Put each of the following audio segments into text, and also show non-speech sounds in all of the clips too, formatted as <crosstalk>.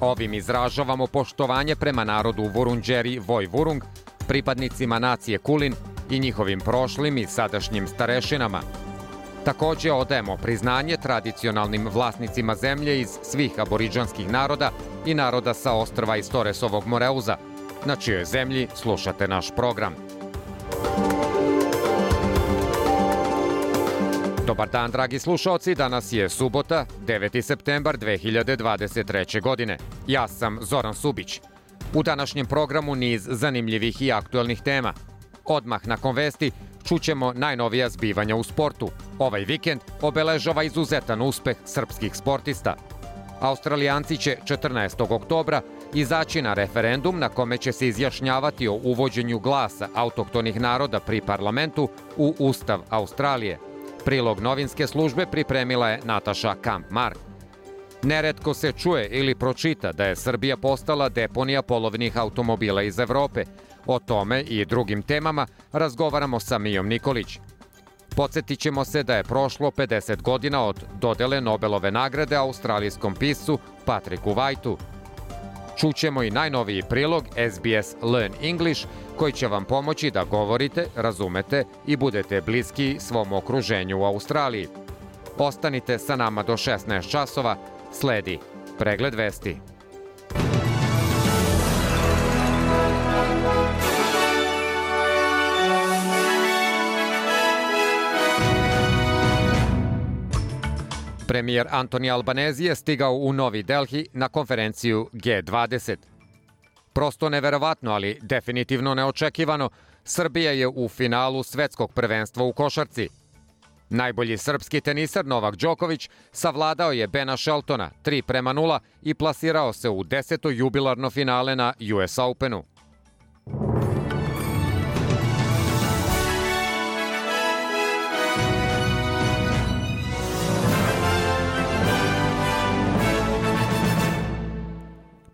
Ovim izražavamo poštovanje prema narodu Vurunđeri Voj Vurung, pripadnicima nacije Kulin i njihovim prošlim i sadašnjim starešinama. Takođe odajemo priznanje tradicionalnim vlasnicima zemlje iz svih aboriđanskih naroda i naroda sa ostrva iz Toresovog Moreuza, na čijoj zemlji slušate naš program. Dobar dan, dragi slušalci. Danas je subota, 9. septembar 2023. godine. Ja sam Zoran Subić. U današnjem programu niz zanimljivih i aktuelnih tema. Odmah nakon vesti čućemo najnovija zbivanja u sportu. Ovaj vikend obeležava izuzetan uspeh srpskih sportista. Australijanci će 14. oktobra izaći na referendum na kome će se izjašnjavati o uvođenju glasa autohtonih naroda pri parlamentu u Ustav Australije – Prilog novinske službe pripremila je Nataša Kampmar. Neretko se čuje ili pročita da je Srbija postala deponija polovnih automobila iz Evrope. O tome i drugim temama razgovaramo sa Mijom Nikolić. Podsjetit ćemo se da je prošlo 50 godina od dodele Nobelove nagrade australijskom piscu Patriku Vajtu – Čućemo i najnoviji prilog SBS Learn English koji će vam pomoći da govorite, razumete i budete bliski svom okruženju u Australiji. Ostanite sa nama do 16 časova, sledi pregled vesti. Premijer Antoni Albanezi je stigao u Novi Delhi na konferenciju G20. Prosto neverovatno, ali definitivno neočekivano, Srbija je u finalu svetskog prvenstva u košarci. Najbolji srpski tenisar Novak Đoković savladao je Bena Sheltona 3 prema 0 i plasirao se u deseto jubilarno finale na US Openu.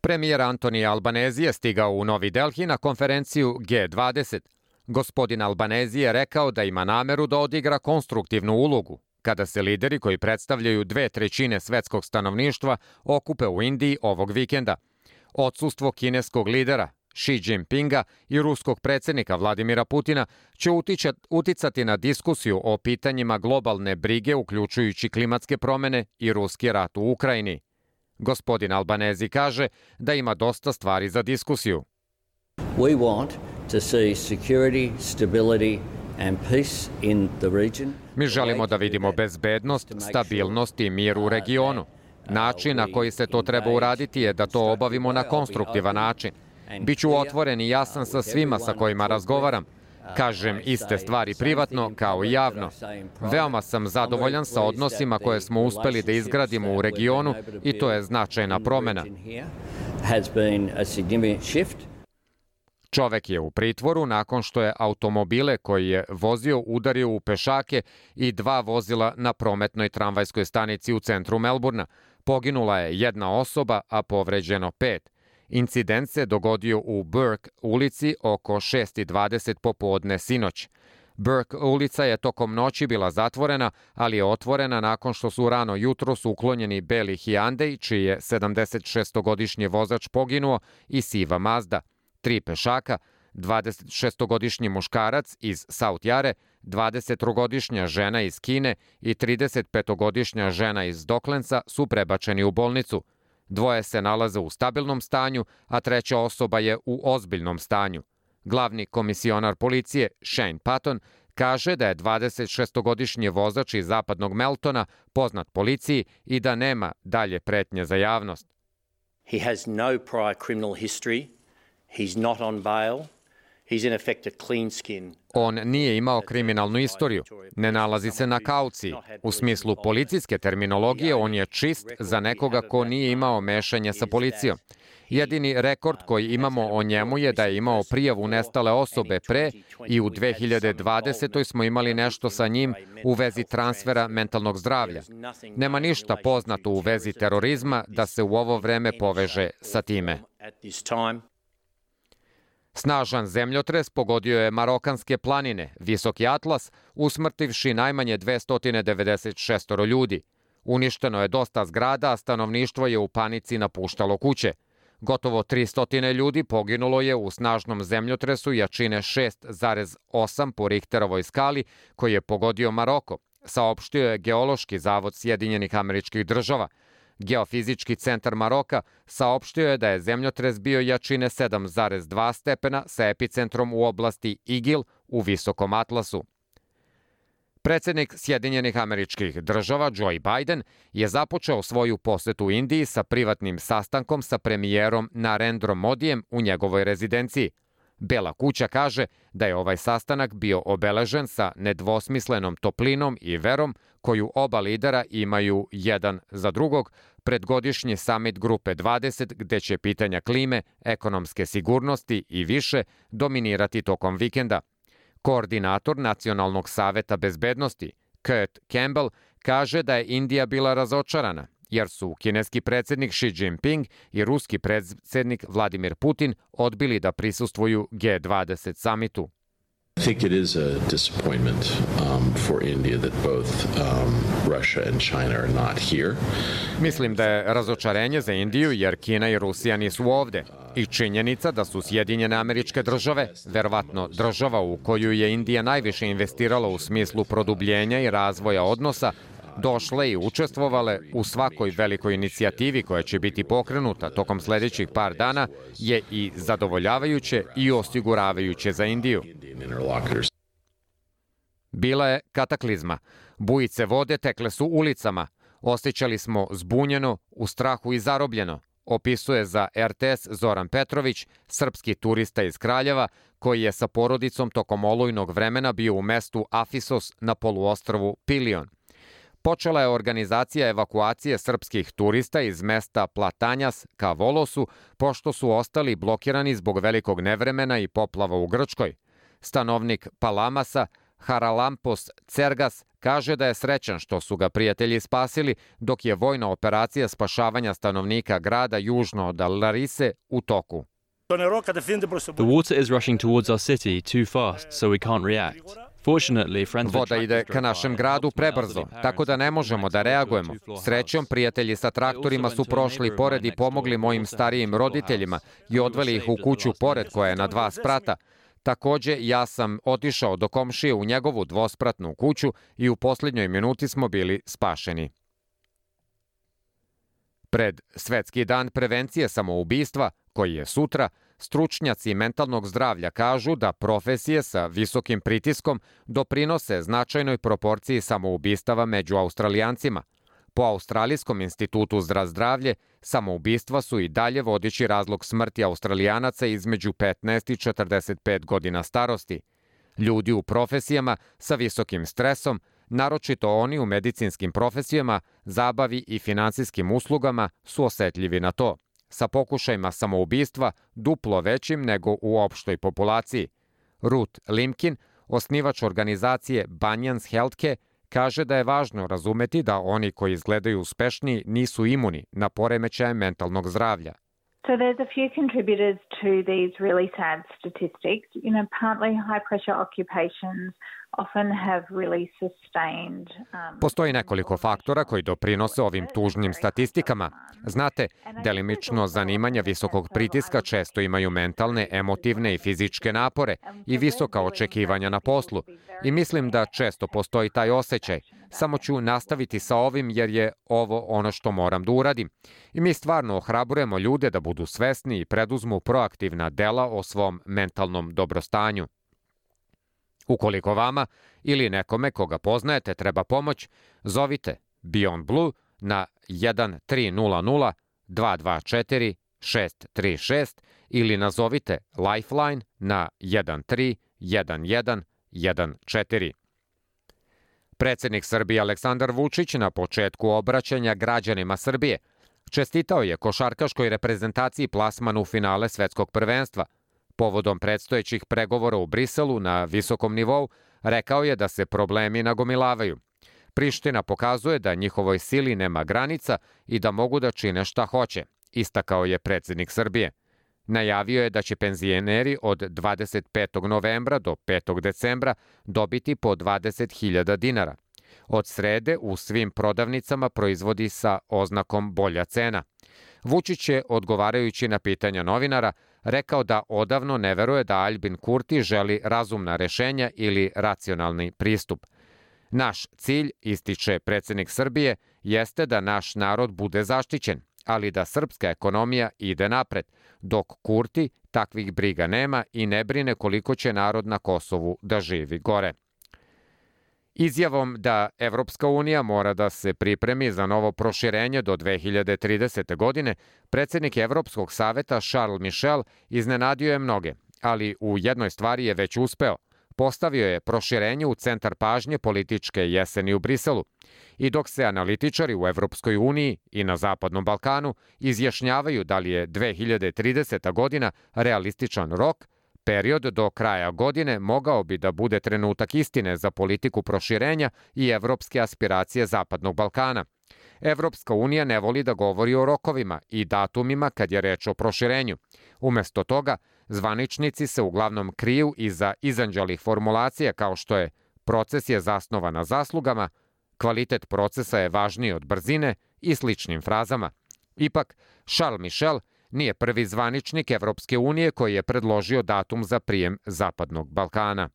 Premijer Antoni Albanezi je stigao u Novi Delhi na konferenciju G20. Gospodin Albanezi je rekao da ima nameru da odigra konstruktivnu ulogu kada se lideri koji predstavljaju dve trećine svetskog stanovništva okupe u Indiji ovog vikenda. Odsustvo kineskog lidera Xi Jinpinga i ruskog predsednika Vladimira Putina će uticati na diskusiju o pitanjima globalne brige uključujući klimatske promene i ruski rat u Ukrajini. Gospodin Albanezi kaže da ima dosta stvari za diskusiju. We want to see security, stability and peace in the region. Mi želimo da vidimo bezbednost, stabilnost i mir u regionu. Način na koji se to treba uraditi je da to obavimo na konstruktivan način. Biću otvoren i jasan sa svima sa kojima razgovaram Kažem iste stvari privatno kao i javno. Veoma sam zadovoljan sa odnosima koje smo uspeli da izgradimo u regionu i to je značajna promena. Čovek je u pritvoru nakon što je automobile koji je vozio udario u pešake i dva vozila na prometnoj tramvajskoj stanici u centru Melburna. Poginula je jedna osoba, a povređeno pet. Incident se dogodio u Burke ulici oko 6.20 popodne sinoć. Burke ulica je tokom noći bila zatvorena, ali je otvorena nakon što su rano jutro su uklonjeni beli Hyundai, čiji je 76-godišnji vozač poginuo, i siva Mazda. Tri pešaka, 26-godišnji muškarac iz South Jare, 23-godišnja žena iz Kine i 35-godišnja žena iz Doklenca su prebačeni u bolnicu – Dvoje se nalaze u stabilnom stanju, a treća osoba je u ozbiljnom stanju. Glavni komisionar policije, Shane Patton, kaže da je 26-godišnji vozač iz zapadnog Meltona poznat policiji i da nema dalje pretnje za javnost. He has no prior criminal history. He's not on bail. On nije imao kriminalnu istoriju, ne nalazi se na kauciji. U smislu policijske terminologije, on je čist za nekoga ko nije imao mešanje sa policijom. Jedini rekord koji imamo o njemu je da je imao prijavu nestale osobe pre i u 2020. smo imali nešto sa njim u vezi transfera mentalnog zdravlja. Nema ništa poznato u vezi terorizma da se u ovo vreme poveže sa time. Snažan zemljotres pogodio je Marokanske planine, Visoki Atlas, usmrtivši najmanje 296 ljudi. Uništeno je dosta zgrada, a stanovništvo je u panici napuštalo kuće. Gotovo 300 ljudi poginulo je u snažnom zemljotresu jačine 6,8 po Richterovoj skali koji je pogodio Maroko, saopštio je Geološki zavod Sjedinjenih američkih država – Geofizički centar Maroka saopštio je da je zemljotres bio jačine 7,2 stepena sa epicentrom u oblasti Igil u Visokom Atlasu. Predsednik Sjedinjenih američkih država Joe Biden je započeo svoju posetu Indiji sa privatnim sastankom sa premijerom Narendrom Modijem u njegovoj rezidenciji – Bela kuća kaže da je ovaj sastanak bio obeležen sa nedvosmislenom toplinom i verom koju oba lidera imaju jedan za drugog pred godišnji samit Grupe 20 gde će pitanja klime, ekonomske sigurnosti i više dominirati tokom vikenda. Koordinator Nacionalnog saveta bezbednosti, Kurt Campbell, kaže da je Indija bila razočarana jer su kineski predsednik Xi Jinping i ruski predsednik Vladimir Putin odbili da prisustvuju G20 samitu. I think it is a disappointment um, for India that both um, Russia and China are not here. Mislim da je razočarenje za Indiju jer Kina i Rusija nisu ovde i činjenica da su Sjedinjene američke države, verovatno država u koju je Indija najviše investirala u smislu produbljenja i razvoja odnosa, došle i učestvovale u svakoj velikoj inicijativi koja će biti pokrenuta tokom sledećih par dana je i zadovoljavajuće i osiguravajuće za Indiju. Bila je kataklizma. Bujice vode tekle su ulicama. Osjećali smo zbunjeno, u strahu i zarobljeno, opisuje za RTS Zoran Petrović, srpski turista iz Kraljeva, koji je sa porodicom tokom olujnog vremena bio u mestu Afisos na poluostrvu Pilion. Počela je organizacija evakuacije srpskih turista iz mesta Platanjas ka Volosu, pošto su ostali blokirani zbog velikog nevremena i poplava u Grčkoj. Stanovnik Palamasa, Haralampos Cergas, kaže da je srećan što su ga prijatelji spasili, dok je vojna operacija spašavanja stanovnika grada južno od Larise u toku. The water is rushing towards our city too fast, so we can't react. Voda ide ka našem gradu prebrzo, tako da ne možemo da reagujemo. Srećom, prijatelji sa traktorima su prošli pored i pomogli mojim starijim roditeljima i odveli ih u kuću pored koja je na dva sprata. Takođe, ja sam otišao do komšije u njegovu dvospratnu kuću i u poslednjoj minuti smo bili spašeni. Pred Svetski dan prevencije samoubistva, koji je sutra, Stručnjaci mentalnog zdravlja kažu da profesije sa visokim pritiskom doprinose značajnoj proporciji samoubistava među Australijancima. Po Australijskom institutu za zdravlje, samoubistva su i dalje vodići razlog smrti Australijanaca između 15 i 45 godina starosti. Ljudi u profesijama sa visokim stresom, naročito oni u medicinskim profesijama, zabavi i finansijskim uslugama, su osetljivi na to sa pokušajima samoubistva duplo većim nego u opštoj populaciji. Ruth Limkin, osnivač organizacije Banyans Healthcare, kaže da je važno razumeti da oni koji izgledaju uspešni nisu imuni na poremećaje mentalnog zdravlja. So there's a few contributors to these really sad statistics. You know, partly high pressure occupations Postoji nekoliko faktora koji doprinose ovim tužnim statistikama. Znate, delimično zanimanja visokog pritiska često imaju mentalne, emotivne i fizičke napore i visoka očekivanja na poslu. I mislim da često postoji taj osjećaj. Samo ću nastaviti sa ovim jer je ovo ono što moram da uradim. I mi stvarno ohrabrujemo ljude da budu svesni i preduzmu proaktivna dela o svom mentalnom dobrostanju. Ukoliko vama ili nekome koga poznajete treba pomoć, zovite Beyond Blue na 1300 224 636 ili nazovite Lifeline na 131114. Predsednik Srbije Aleksandar Vučić na početku obraćanja građanima Srbije Čestitao je košarkaškoj reprezentaciji plasman u finale svetskog prvenstva. Povodom predstojećih pregovora u Briselu na visokom nivou, rekao je da se problemi nagomilavaju. Priština pokazuje da njihovoj sili nema granica i da mogu da čine šta hoće, istakao je predsednik Srbije. Najavio je da će penzioneri od 25. novembra do 5. decembra dobiti po 20.000 dinara. Od srede u svim prodavnicama proizvodi sa oznakom bolja cena. Vučić je, odgovarajući na pitanja novinara, rekao da odavno ne veruje da Albin Kurti želi razumna rešenja ili racionalni pristup. Naš cilj, ističe predsednik Srbije, jeste da naš narod bude zaštićen, ali da srpska ekonomija ide napred, dok Kurti takvih briga nema i ne brine koliko će narod na Kosovu da živi gore. Izjavom da Evropska unija mora da se pripremi za novo proširenje do 2030. godine, predsednik Evropskog saveta Charles Michel iznenadio je mnoge, ali u jednoj stvari je već uspeo. Postavio je proširenje u centar pažnje političke jeseni u Briselu. I dok se analitičari u Evropskoj uniji i na Zapadnom Balkanu izjašnjavaju da li je 2030. godina realističan rok, Period do kraja godine mogao bi da bude trenutak istine za politiku proširenja i evropske aspiracije Zapadnog Balkana. Evropska unija ne voli da govori o rokovima i datumima kad je reč o proširenju. Umesto toga, zvaničnici se uglavnom kriju iza izanđalih formulacija kao što je proces je zasnovan na zaslugama, kvalitet procesa je važniji od brzine i sličnim frazama. Ipak, Charles Michel – nije prvi zvaničnik Evropske unije koji je predložio datum za prijem Zapadnog Balkana.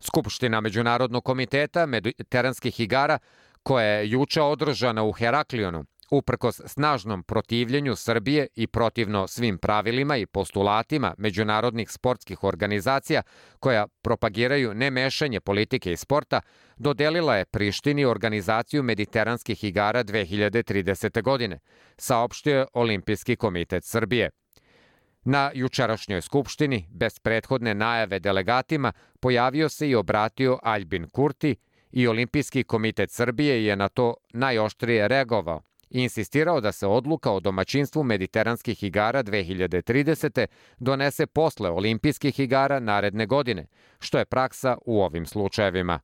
Skupština Međunarodnog komiteta mediteranskih igara, koja je juče održana u Heraklionu, uprkos snažnom protivljenju Srbije i protivno svim pravilima i postulatima međunarodnih sportskih organizacija koja propagiraju nemešanje politike i sporta, dodelila je Prištini organizaciju Mediteranskih igara 2030. godine, saopštio je Olimpijski komitet Srbije. Na jučerašnjoj skupštini, bez prethodne najave delegatima, pojavio se i obratio Aljbin Kurti i Olimpijski komitet Srbije je na to najoštrije reagovao i insistirao da se odluka o domaćinstvu mediteranskih igara 2030. donese posle olimpijskih igara naredne godine, što je praksa u ovim slučajevima.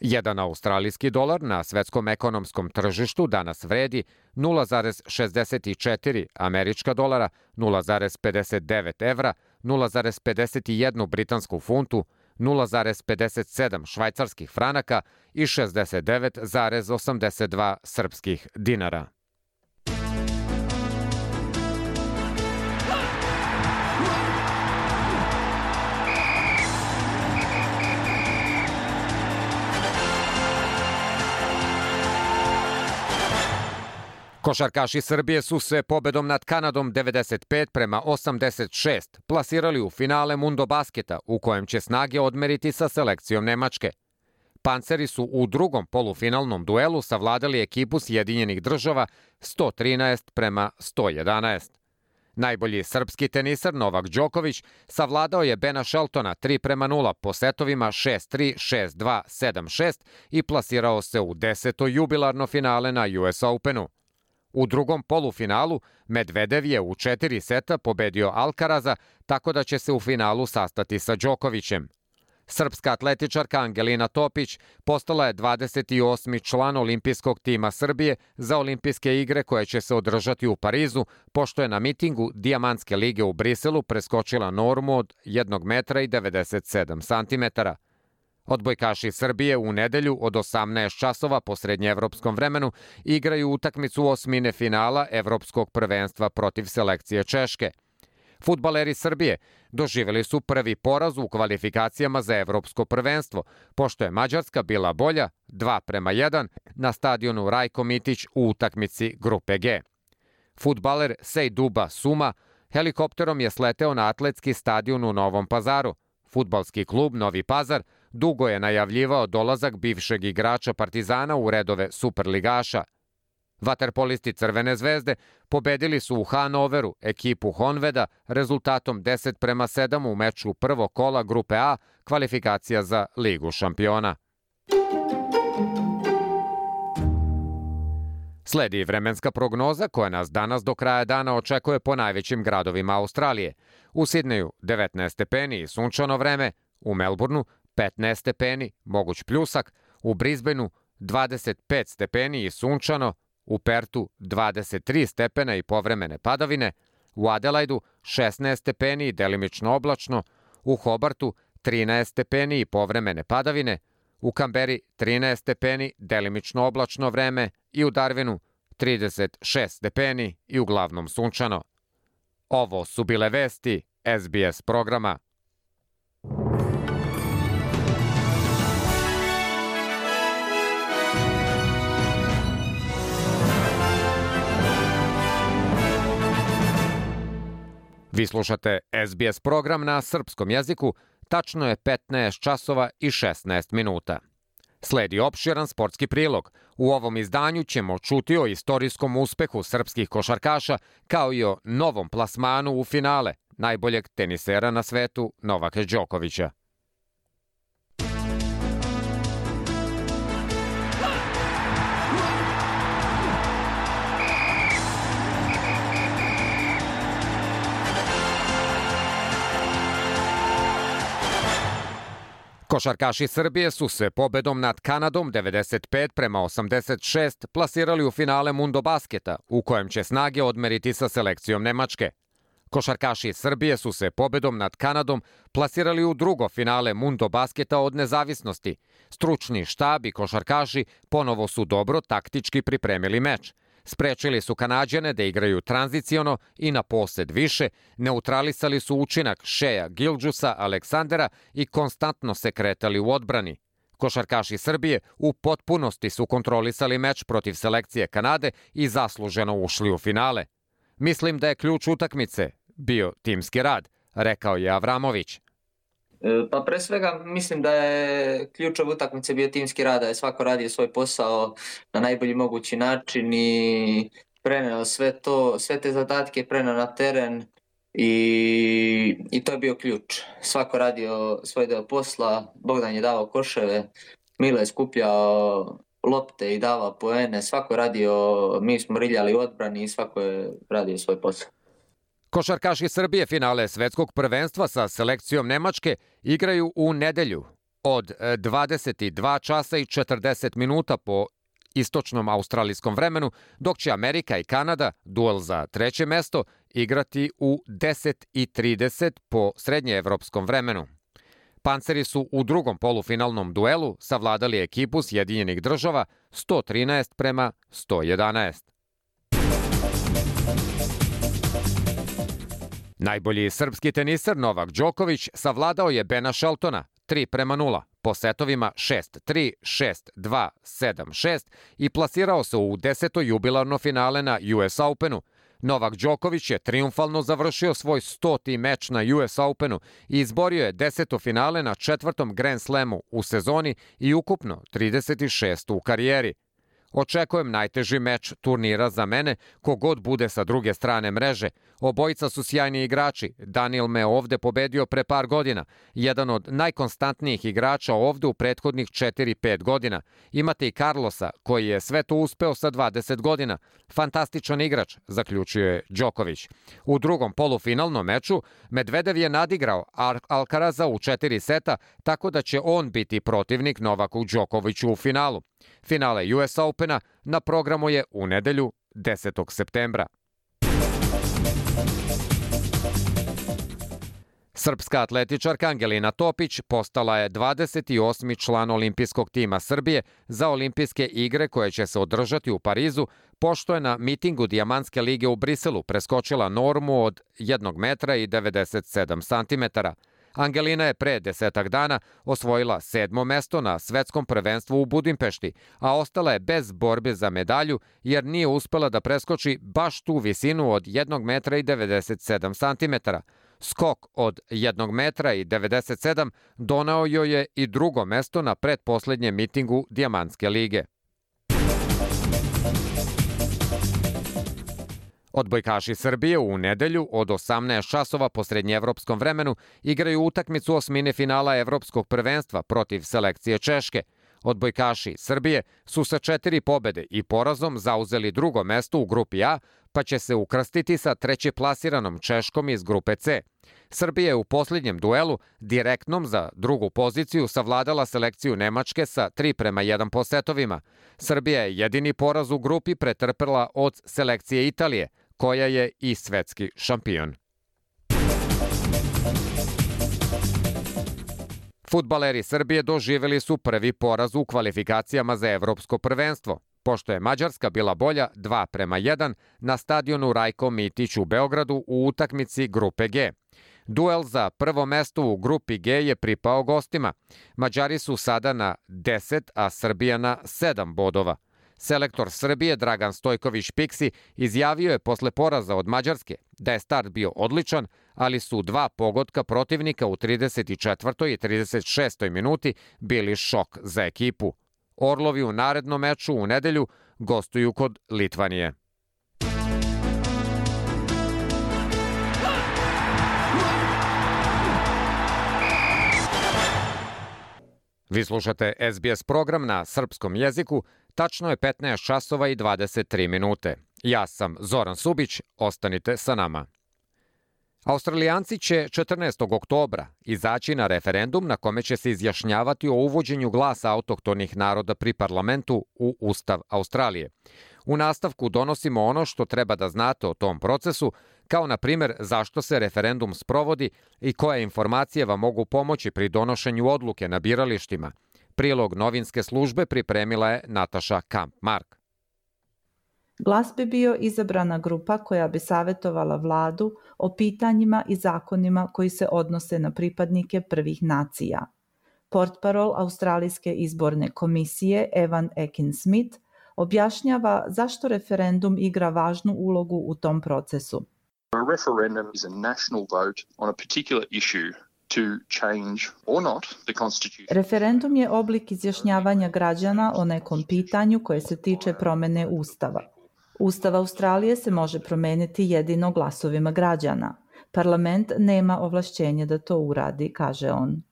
Jedan australijski dolar na svetskom ekonomskom tržištu danas vredi 0,64 američka dolara, 0,59 evra, 0,51 britansku funtu, 0,57 švajcarskih franaka i 69,82 srpskih dinara. Košarkaši Srbije su se pobedom nad Kanadom 95 prema 86 plasirali u finale Mundo Basketa u kojem će snage odmeriti sa selekcijom Nemačke. Panceri su u drugom polufinalnom duelu savladali ekipu Sjedinjenih država 113 prema 111. Najbolji srpski tenisar Novak Đoković savladao je Bena Sheltona 3 prema 0 po setovima 6-3, 6-2, 7-6 i plasirao se u deseto jubilarno finale na US Openu. U drugom polufinalu Medvedev je u četiri seta pobedio Alkaraza, tako da će se u finalu sastati sa Đokovićem. Srpska atletičarka Angelina Topić postala je 28. član olimpijskog tima Srbije za olimpijske igre koje će se održati u Parizu, pošto je na mitingu Dijamantske lige u Briselu preskočila normu od 1 metra i 97 santimetara. Odbojkaši Srbije u nedelju od 18 časova po srednjeevropskom vremenu igraju utakmicu osmine finala Evropskog prvenstva protiv selekcije Češke. Futbaleri Srbije doživeli su prvi poraz u kvalifikacijama za Evropsko prvenstvo, pošto je Mađarska bila bolja 2 prema 1 na stadionu Rajko Mitić u utakmici Grupe G. Futbaler Sejduba Suma helikopterom je sleteo na atletski stadion u Novom pazaru. Futbalski klub Novi Pazar – dugo je najavljivao dolazak bivšeg igrača Partizana u redove Superligaša. Vaterpolisti Crvene zvezde pobedili su u Hanoveru ekipu Honveda rezultatom 10 prema 7 u meču prvo kola Grupe A kvalifikacija za Ligu šampiona. Sledi vremenska prognoza koja nas danas do kraja dana očekuje po najvećim gradovima Australije. U Sidneju 19 stepeni i sunčano vreme, u Melbourneu 15 stepeni, moguć pljusak, u Brisbaneu 25 stepeni i sunčano, u Pertu 23 stepena i povremene padavine, u Adelaidu 16 stepeni i delimično oblačno, u Hobartu 13 stepeni i povremene padavine, u Kamberi 13 stepeni, delimično oblačno vreme i u Darwinu 36 stepeni i uglavnom sunčano. Ovo su bile vesti SBS programa. Vi slušate SBS program na srpskom jeziku, tačno je 15 časova i 16 minuta. Sledi opširan sportski prilog. U ovom izdanju ćemo čuti o istorijskom uspehu srpskih košarkaša kao i o novom plasmanu u finale najboljeg tenisera na svetu Novaka Đokovića. Košarkaši Srbije su se pobedom nad Kanadom 95 prema 86 plasirali u finale Mundo Basketa, u kojem će snage odmeriti sa selekcijom Nemačke. Košarkaši Srbije su se pobedom nad Kanadom plasirali u drugo finale Mundo Basketa od nezavisnosti. Stručni štab i košarkaši ponovo su dobro taktički pripremili meč – Sprečili su Kanadjane da igraju tranziciono i na posed više, neutralisali su učinak Šeja Gilđusa Aleksandera i konstantno se kretali u odbrani. Košarkaši Srbije u potpunosti su kontrolisali meč protiv selekcije Kanade i zasluženo ušli u finale. Mislim da je ključ utakmice bio timski rad, rekao je Avramović. E, pa pre svega mislim da je ključov utakmice bio timski rad, da je svako radio svoj posao na najbolji mogući način i preneo sve to, sve te zadatke preneo na teren i, i to je bio ključ. Svako radio svoj deo posla, Bogdan je davao koševe, Mile je skupljao lopte i davao poene, svako radio, mi smo riljali odbrani i svako je radio svoj posao. Košarkaši Srbije finale svetskog prvenstva sa selekcijom Nemačke igraju u nedelju od 22 e, časa i 40 minuta po istočnom australijskom vremenu, dok će Amerika i Kanada, duel za treće mesto, igrati u 10 i 30 po srednjeevropskom vremenu. Panceri su u drugom polufinalnom duelu savladali ekipu Sjedinjenih država 113 prema 111. Najbolji srpski teniser Novak Đoković savladao je Bena Sheltona 3 prema 0 po setovima 6-3, 6-2, 7-6 i plasirao se u deseto jubilarno finale na US Openu. Novak Đoković je triumfalno završio svoj stoti meč na US Openu i izborio je deseto finale na četvrtom Grand Slamu u sezoni i ukupno 36 u karijeri. Očekujem najteži meč turnira za mene, kogod bude sa druge strane mreže. Obojica su sjajni igrači. Daniel me ovde pobedio pre par godina. Jedan od najkonstantnijih igrača ovde u prethodnih 4-5 godina. Imate i Carlosa, koji je sve to uspeo sa 20 godina. Fantastičan igrač, zaključio je Đoković. U drugom polufinalnom meču Medvedev je nadigrao Alcaraza u četiri seta, tako da će on biti protivnik Novaku Đokoviću u finalu. Finale US Opena na programu je u nedelju 10. septembra. Srpska atletičarka Angelina Topić postala je 28. član olimpijskog tima Srbije za olimpijske igre koje će se održati u Parizu, pošto je na mitingu Dijamantske lige u Briselu preskočila normu od 1 metra i 97 santimetara. Angelina je pre desetak dana osvojila sedmo mesto na svetskom prvenstvu u Budimpešti, a ostala je bez borbe za medalju jer nije uspela da preskoči baš tu visinu od 1 metra i 97 santimetara. Skok od 1 metra i 97 donao joj je i drugo mesto na predposlednjem mitingu Dijamantske lige. Odbojkaši Srbije u nedelju od 18 časova po srednjevropskom vremenu igraju utakmicu osmine finala Evropskog prvenstva protiv selekcije Češke. Odbojkaši Srbije su sa četiri pobede i porazom zauzeli drugo mesto u grupi A, pa će se ukrstiti sa treće plasiranom Češkom iz grupe C. Srbija je u posljednjem duelu direktnom za drugu poziciju savladala selekciju Nemačke sa 3 prema 1 po setovima. Srbija je jedini poraz u grupi pretrpela od selekcije Italije, koja je i svetski šampion. Futbaleri Srbije doživeli su prvi poraz u kvalifikacijama za evropsko prvenstvo, pošto je Mađarska bila bolja 2 prema 1 na stadionu Rajko Mitić u Beogradu u utakmici grupe G. Duel za prvo mesto u grupi G je pripao gostima. Mađari su sada na 10, a Srbija na 7 bodova. Selektor Srbije Dragan Stojković Piksi izjavio je posle poraza od Mađarske da je start bio odličan, ali su dva pogotka protivnika u 34. i 36. minuti bili šok za ekipu. Orlovi u narednom meču u nedelju gostuju kod Litvanije. Vi slušate SBS program na srpskom jeziku, tačno je 15 časova i 23 minute. Ja sam Zoran Subić, ostanite sa nama. Australijanci će 14. oktobra izaći na referendum na kome će se izjašnjavati o uvođenju glasa autohtonih naroda pri parlamentu u Ustav Australije. U nastavku donosimo ono što treba da znate o tom procesu, kao na primer zašto se referendum sprovodi i koje informacije vam mogu pomoći pri donošenju odluke na biralištima. Prilog novinske službe pripremila je Nataša Kamp-Mark. Glas bi bio izabrana grupa koja bi savjetovala vladu o pitanjima i zakonima koji se odnose na pripadnike prvih nacija. Portparol Australijske izborne komisije Evan Ekin Smith objašnjava zašto referendum igra važnu ulogu u tom procesu. A referendum is a national vote on a particular issue to change or not the constitution. Referendum je oblik izjašnjavanja građana o nekom pitanju koje se tiče promene ustava. Ustav Australije se može promeniti jedino glasovima građana. Parlament nema ovlašćenje da to uradi, kaže on.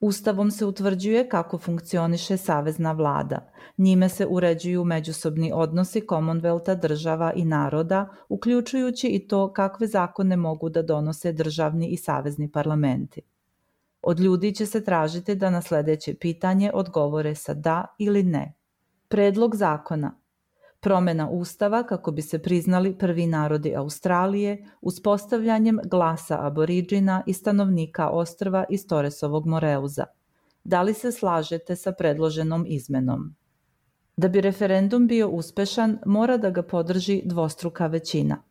Ustavom se utvrđuje kako funkcioniše savezna vlada. Njime se uređuju međusobni odnosi Commonwealtha država i naroda, uključujući i to kakve zakone mogu da donose državni i savezni parlamenti. Od ljudi će se tražiti da na sledeće pitanje odgovore sa da ili ne. Predlog zakona promena ustava kako bi se priznali prvi narodi Australije uspostavljanjem glasa aboriđina i stanovnika ostrva iz Toresovog Moreuza. Da li se slažete sa predloženom izmenom? Da bi referendum bio uspešan, mora da ga podrži dvostruka većina.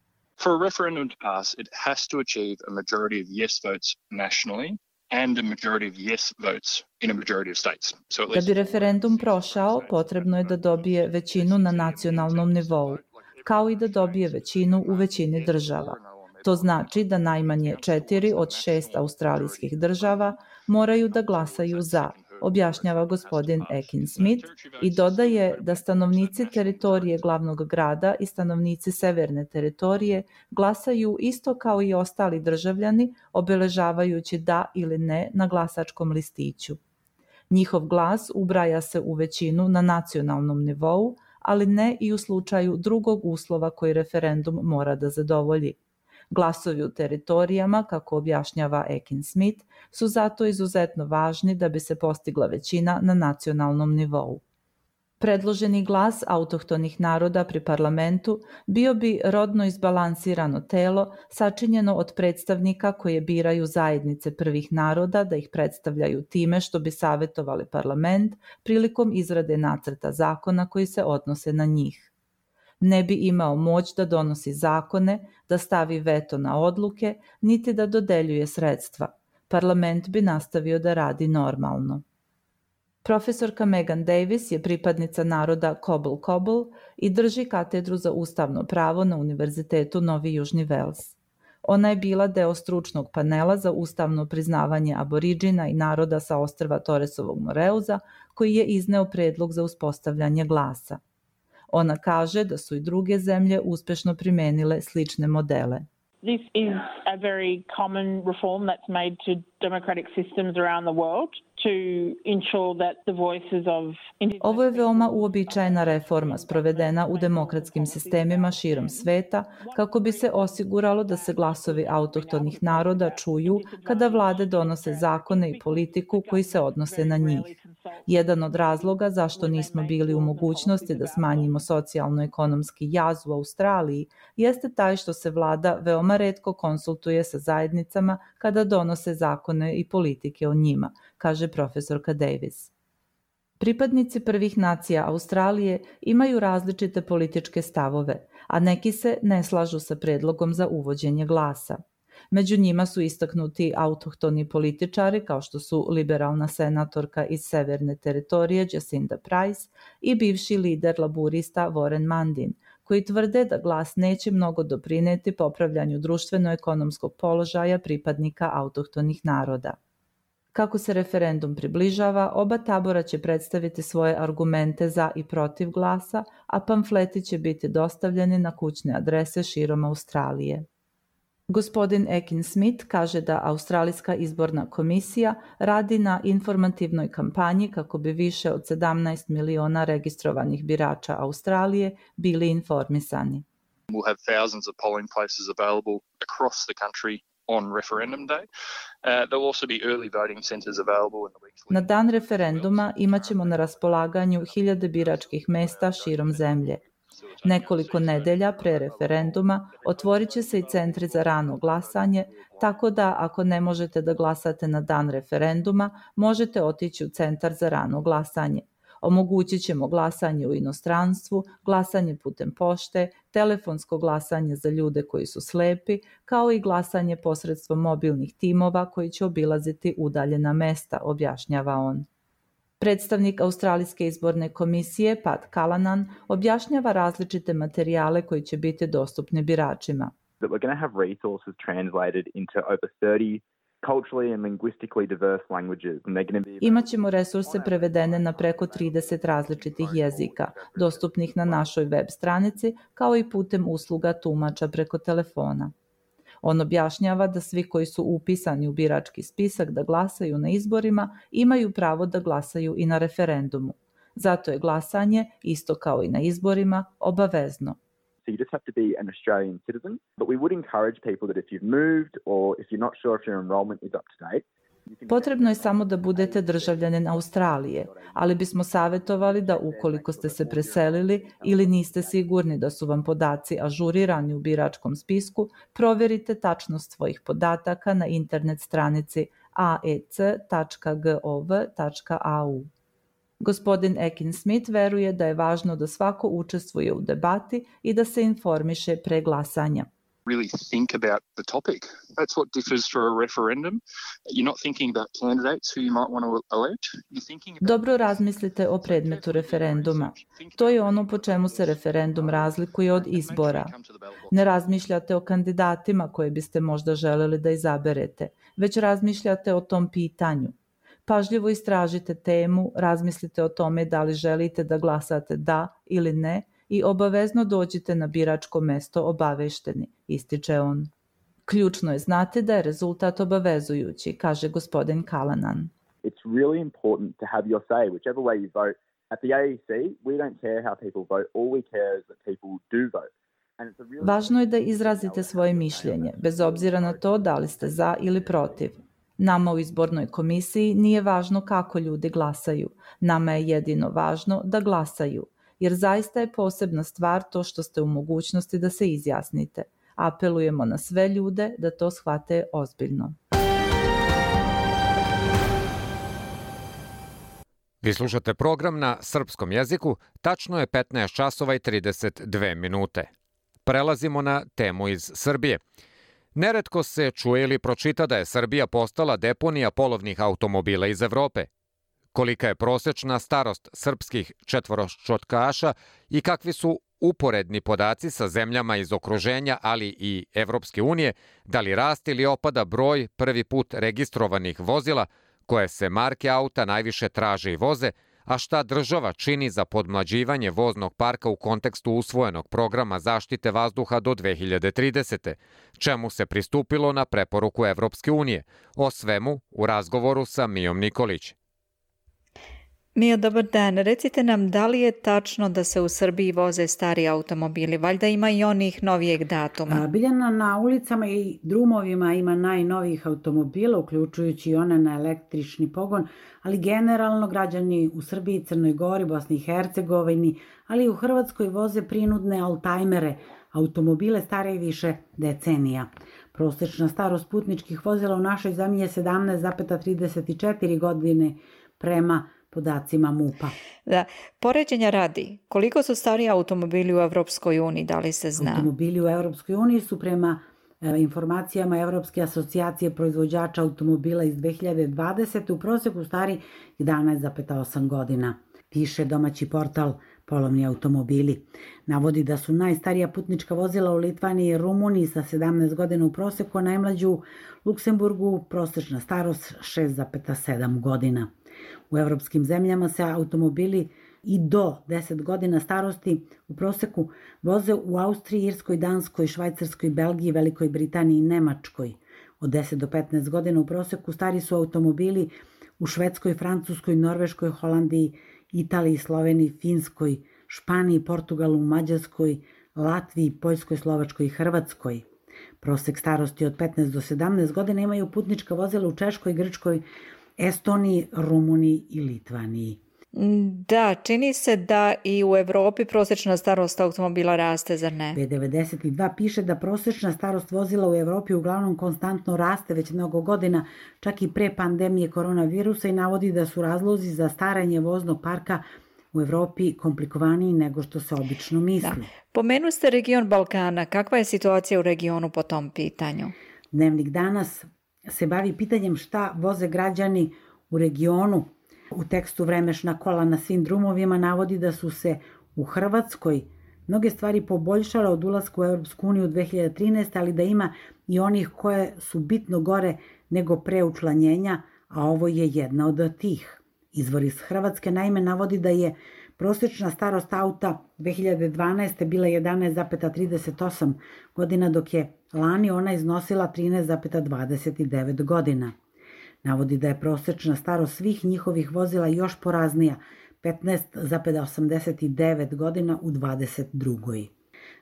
For a referendum to pass, it has to achieve a majority of yes votes nationally and a majority of yes votes in a majority of states. So da bi referendum prošao, potrebno je da dobije većinu na nacionalnom nivou, kao i da dobije većinu u većini država. To znači da najmanje četiri od šest australijskih država moraju da glasaju za, objašnjava gospodin Ekin Smith i dodaje da stanovnici teritorije glavnog grada i stanovnici severne teritorije glasaju isto kao i ostali državljani, obeležavajući da ili ne na glasačkom listiću. Njihov glas ubraja se u većinu na nacionalnom nivou, ali ne i u slučaju drugog uslova koji referendum mora da zadovolji. Glasovi u teritorijama, kako objašnjava Ekin Smith, su zato izuzetno važni da bi se postigla većina na nacionalnom nivou. Predloženi glas autohtonih naroda pri parlamentu bio bi rodno izbalansirano telo sačinjeno od predstavnika koje biraju zajednice prvih naroda da ih predstavljaju time što bi savjetovali parlament prilikom izrade nacrta zakona koji se odnose na njih ne bi imao moć da donosi zakone, da stavi veto na odluke, niti da dodeljuje sredstva. Parlament bi nastavio da radi normalno. Profesorka Megan Davis je pripadnica naroda Cobble Cobble i drži katedru za ustavno pravo na Univerzitetu Novi Južni Vels. Ona je bila deo stručnog panela za ustavno priznavanje aboriđina i naroda sa ostrva Toresovog Moreuza, koji je izneo predlog za uspostavljanje glasa – Ona kaže da su i druge zemlje uspešno primenile slične modele. This is a very common reform that's made to democratic systems around the world Ovo je veoma uobičajena reforma sprovedena u demokratskim sistemima širom sveta kako bi se osiguralo da se glasovi autohtonih naroda čuju kada vlade donose zakone i politiku koji se odnose na njih. Jedan od razloga zašto nismo bili u mogućnosti da smanjimo socijalno-ekonomski jaz u Australiji jeste taj što se vlada veoma redko konsultuje sa zajednicama kada donose zakone i politike o njima, kaže profesorka Davis. Pripadnici prvih nacija Australije imaju različite političke stavove, a neki se ne slažu sa predlogom za uvođenje glasa. Među njima su istaknuti autohtoni političari kao što su liberalna senatorka iz Severne teritorije Jacinda Price i bivši lider laburista Warren Mandin, koji tvrde da glas neće mnogo doprineti popravljanju društveno-ekonomskog položaja pripadnika autohtonih naroda. Kako se referendum približava, oba tabora će predstaviti svoje argumente za i protiv glasa, a pamfleti će biti dostavljeni na kućne adrese širom Australije. Gospodin Ekin Smith kaže da Australijska izborna komisija radi na informativnoj kampanji kako bi više od 17 miliona registrovanih birača Australije bili informisani. We'll have thousands of polling places available across the country on referendum day. Uh, there'll also be early voting centers available in the weeks Na dan referenduma imaćemo na raspolaganju hiljade biračkih mesta širom zemlje. Nekoliko nedelja pre referenduma otvorit će se i centri za rano glasanje, tako da ako ne možete da glasate na dan referenduma, možete otići u centar za rano glasanje. Omogućit ćemo glasanje u inostranstvu, glasanje putem pošte, telefonsko glasanje za ljude koji su slepi, kao i glasanje posredstvom mobilnih timova koji će obilaziti udaljena mesta, objašnjava on. Predstavnik Australijske izborne komisije Pat Callanan objašnjava različite materijale koji će biti dostupni biračima. That we're going to have resources translated into over 30 Imaćemo resurse prevedene na preko 30 različitih jezika, dostupnih na našoj web stranici, kao i putem usluga tumača preko telefona. On objašnjava da svi koji su upisani u birački spisak da glasaju na izborima imaju pravo da glasaju i na referendumu. Zato je glasanje, isto kao i na izborima, obavezno. So you just have to be an Australian citizen. But we would encourage people that if you've moved or if you're not sure if your enrollment is up to date, Potrebno je samo da budete državljanin Australije, ali bismo savjetovali da ukoliko ste se preselili ili niste sigurni da su vam podaci ažurirani u biračkom spisku, provjerite tačnost svojih podataka na internet stranici aec.gov.au. Gospodin Ekin Smith veruje da je važno da svako učestvuje u debati i da se informiše pre glasanja. really think about the topic. That's what differs for a referendum. You're not thinking about candidates who you might want to elect. You're thinking about... Dobro razmislite o predmetu referenduma. To je ono po čemu se referendum razlikuje od izbora. Ne razmišljate o kandidatima koje biste možda želeli da izaberete, već razmišljate o tom pitanju. Pažljivo istražite temu, razmislite o tome da li želite da glasate da ili ne i obavezno dođite na biračko mesto obavešteni, ističe on. Ključno je znati da je rezultat obavezujući, kaže gospodin Kalanan. It's really important to have your say, whichever way you vote. At the AEC, we don't care how people vote, all we care is that people do vote. Važno je da izrazite svoje mišljenje, bez obzira na to da li ste za ili protiv. Nama u izbornoj komisiji nije važno kako ljudi glasaju. Nama je jedino važno da glasaju – jer zaista je posebna stvar to što ste u mogućnosti da se izjasnite. Apelujemo na sve ljude da to shvate ozbiljno. Vi slušate program na srpskom jeziku, tačno je 15 časova i 32 minute. Prelazimo na temu iz Srbije. Neretko se čuje ili pročita da je Srbija postala deponija polovnih automobila iz Evrope, kolika je prosečna starost srpskih četvoroščotkaša i kakvi su uporedni podaci sa zemljama iz okruženja, ali i Evropske unije, da li raste ili opada broj prvi put registrovanih vozila, koje se marke auta najviše traže i voze, A šta država čini za podmlađivanje voznog parka u kontekstu usvojenog programa zaštite vazduha do 2030. Čemu se pristupilo na preporuku Evropske unije? O svemu u razgovoru sa Mijom Nikolić. Mija, dobar dan. Recite nam da li je tačno da se u Srbiji voze stari automobili? Valjda ima i onih novijeg datuma. Biljana na ulicama i drumovima ima najnovijih automobila, uključujući i one na električni pogon, ali generalno građani u Srbiji, Crnoj Gori, Bosni i Hercegovini, ali i u Hrvatskoj voze prinudne altajmere, automobile stare i više decenija. Prosečna starost putničkih vozila u našoj zemlji je 17,34 godine prema podacima MUPA. Da, poređenja radi, koliko su stari automobili u Evropskoj uniji, da li se zna? Automobili u Evropskoj uniji su prema e, informacijama Evropske asocijacije proizvođača automobila iz 2020. u proseku stari 11,8 godina. Piše domaći portal polovni automobili. Navodi da su najstarija putnička vozila u Litvaniji i Rumuniji sa 17 godina u proseku, a najmlađu u Luksemburgu prosečna starost 6,7 godina. U evropskim zemljama se automobili i do 10 godina starosti u proseku voze u Austriji, Irskoj, Danskoj, Švajcarskoj, Belgiji, Velikoj Britaniji i Nemačkoj. Od 10 do 15 godina u proseku stari su automobili u Švedskoj, Francuskoj, Norveškoj, Holandiji, Italiji, Sloveniji, Finskoj, Španiji, Portugalu, Mađarskoj, Latviji, Poljskoj, Slovačkoj i Hrvatskoj. Prosek starosti od 15 do 17 godina imaju putnička vozila u Češkoj, Grčkoj, Estoniji, Rumuniji i Litvaniji. Da, čini se da i u Evropi prosečna starost automobila raste, zar ne? B92 piše da prosečna starost vozila u Evropi uglavnom konstantno raste već mnogo godina, čak i pre pandemije koronavirusa i navodi da su razlozi za staranje voznog parka u Evropi komplikovaniji nego što se obično misli. Da. Pomenu ste region Balkana. Kakva je situacija u regionu po tom pitanju? Dnevnik danas se bavi pitanjem šta voze građani u regionu. U tekstu Vremešna kola na svim drumovima navodi da su se u Hrvatskoj mnoge stvari poboljšale od ulaska u Europsku uniju 2013. ali da ima i onih koje su bitno gore nego pre učlanjenja, a ovo je jedna od tih. Izvor iz Hrvatske naime navodi da je prosečna starost auta 2012. bila 11,38 godina, dok je Lani ona iznosila 13,29 godina. Navodi da je prosečna starost svih njihovih vozila još poraznija, 15,89 godina u 22.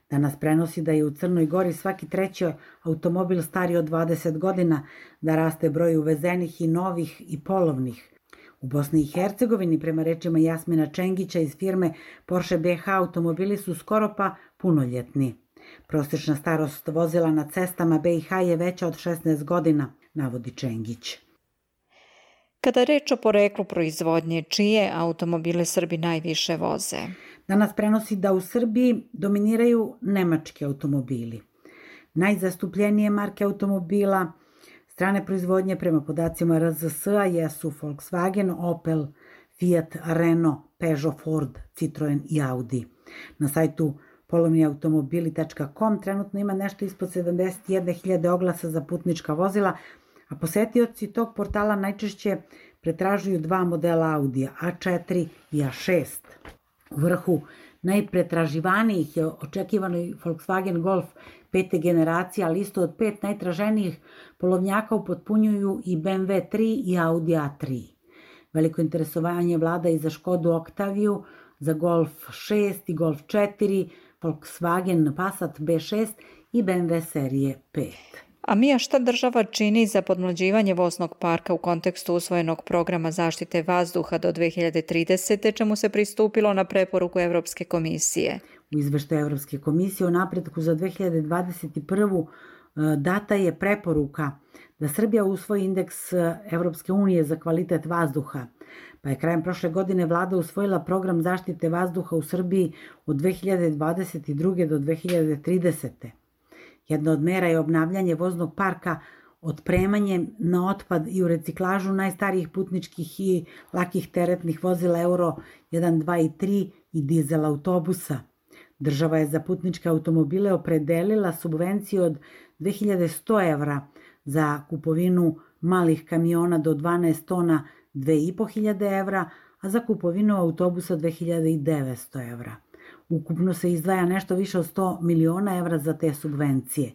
Danas prenosi da je u Crnoj Gori svaki treći automobil stari od 20 godina, da raste broj uvezenih i novih i polovnih. U Bosni i Hercegovini, prema rečima Jasmina Čengića iz firme Porsche BH, automobili su skoro pa punoljetni. Prosečna starost vozila na cestama BiH je veća od 16 godina, navodi Čengić. Kada reč o poreklu proizvodnje, čije automobile Srbi najviše voze? Danas prenosi da u Srbiji dominiraju nemački automobili. Najzastupljenije marke automobila strane proizvodnje prema podacima RZS-a jesu Volkswagen, Opel, Fiat, Renault, Peugeot, Ford, Citroen i Audi. Na sajtu polovniautomobili.com trenutno ima nešto ispod 71.000 oglasa za putnička vozila, a posetioci tog portala najčešće pretražuju dva modela Audija, A4 i A6. U vrhu najpretraživanijih je očekivano Volkswagen Golf pete generacije, ali isto od pet najtraženijih polovnjaka upotpunjuju i BMW 3 i Audi A3. Veliko interesovanje vlada i za Škodu Octaviju, za Golf 6 i Golf 4, Volkswagen Passat B6 i BMW serije 5. A Mija, šta država čini za podmlađivanje voznog parka u kontekstu usvojenog programa zaštite vazduha do 2030. čemu se pristupilo na preporuku Evropske komisije? U izveštaju Evropske komisije o napretku za 2021. E, data je preporuka da Srbija usvoji indeks e, Evropske unije za kvalitet vazduha pa je krajem prošle godine vlada usvojila program zaštite vazduha u Srbiji od 2022. do 2030. Jedna od mera je obnavljanje voznog parka otpremanje na otpad i u reciklažu najstarijih putničkih i lakih teretnih vozila Euro 1, 2 i 3 i dizel autobusa. Država je za putničke automobile opredelila subvenciju od 2100 evra za kupovinu malih kamiona do 12 tona 2500 evra, a za kupovinu autobusa 2900 evra. Ukupno se izdvaja nešto više od 100 miliona evra za te subvencije.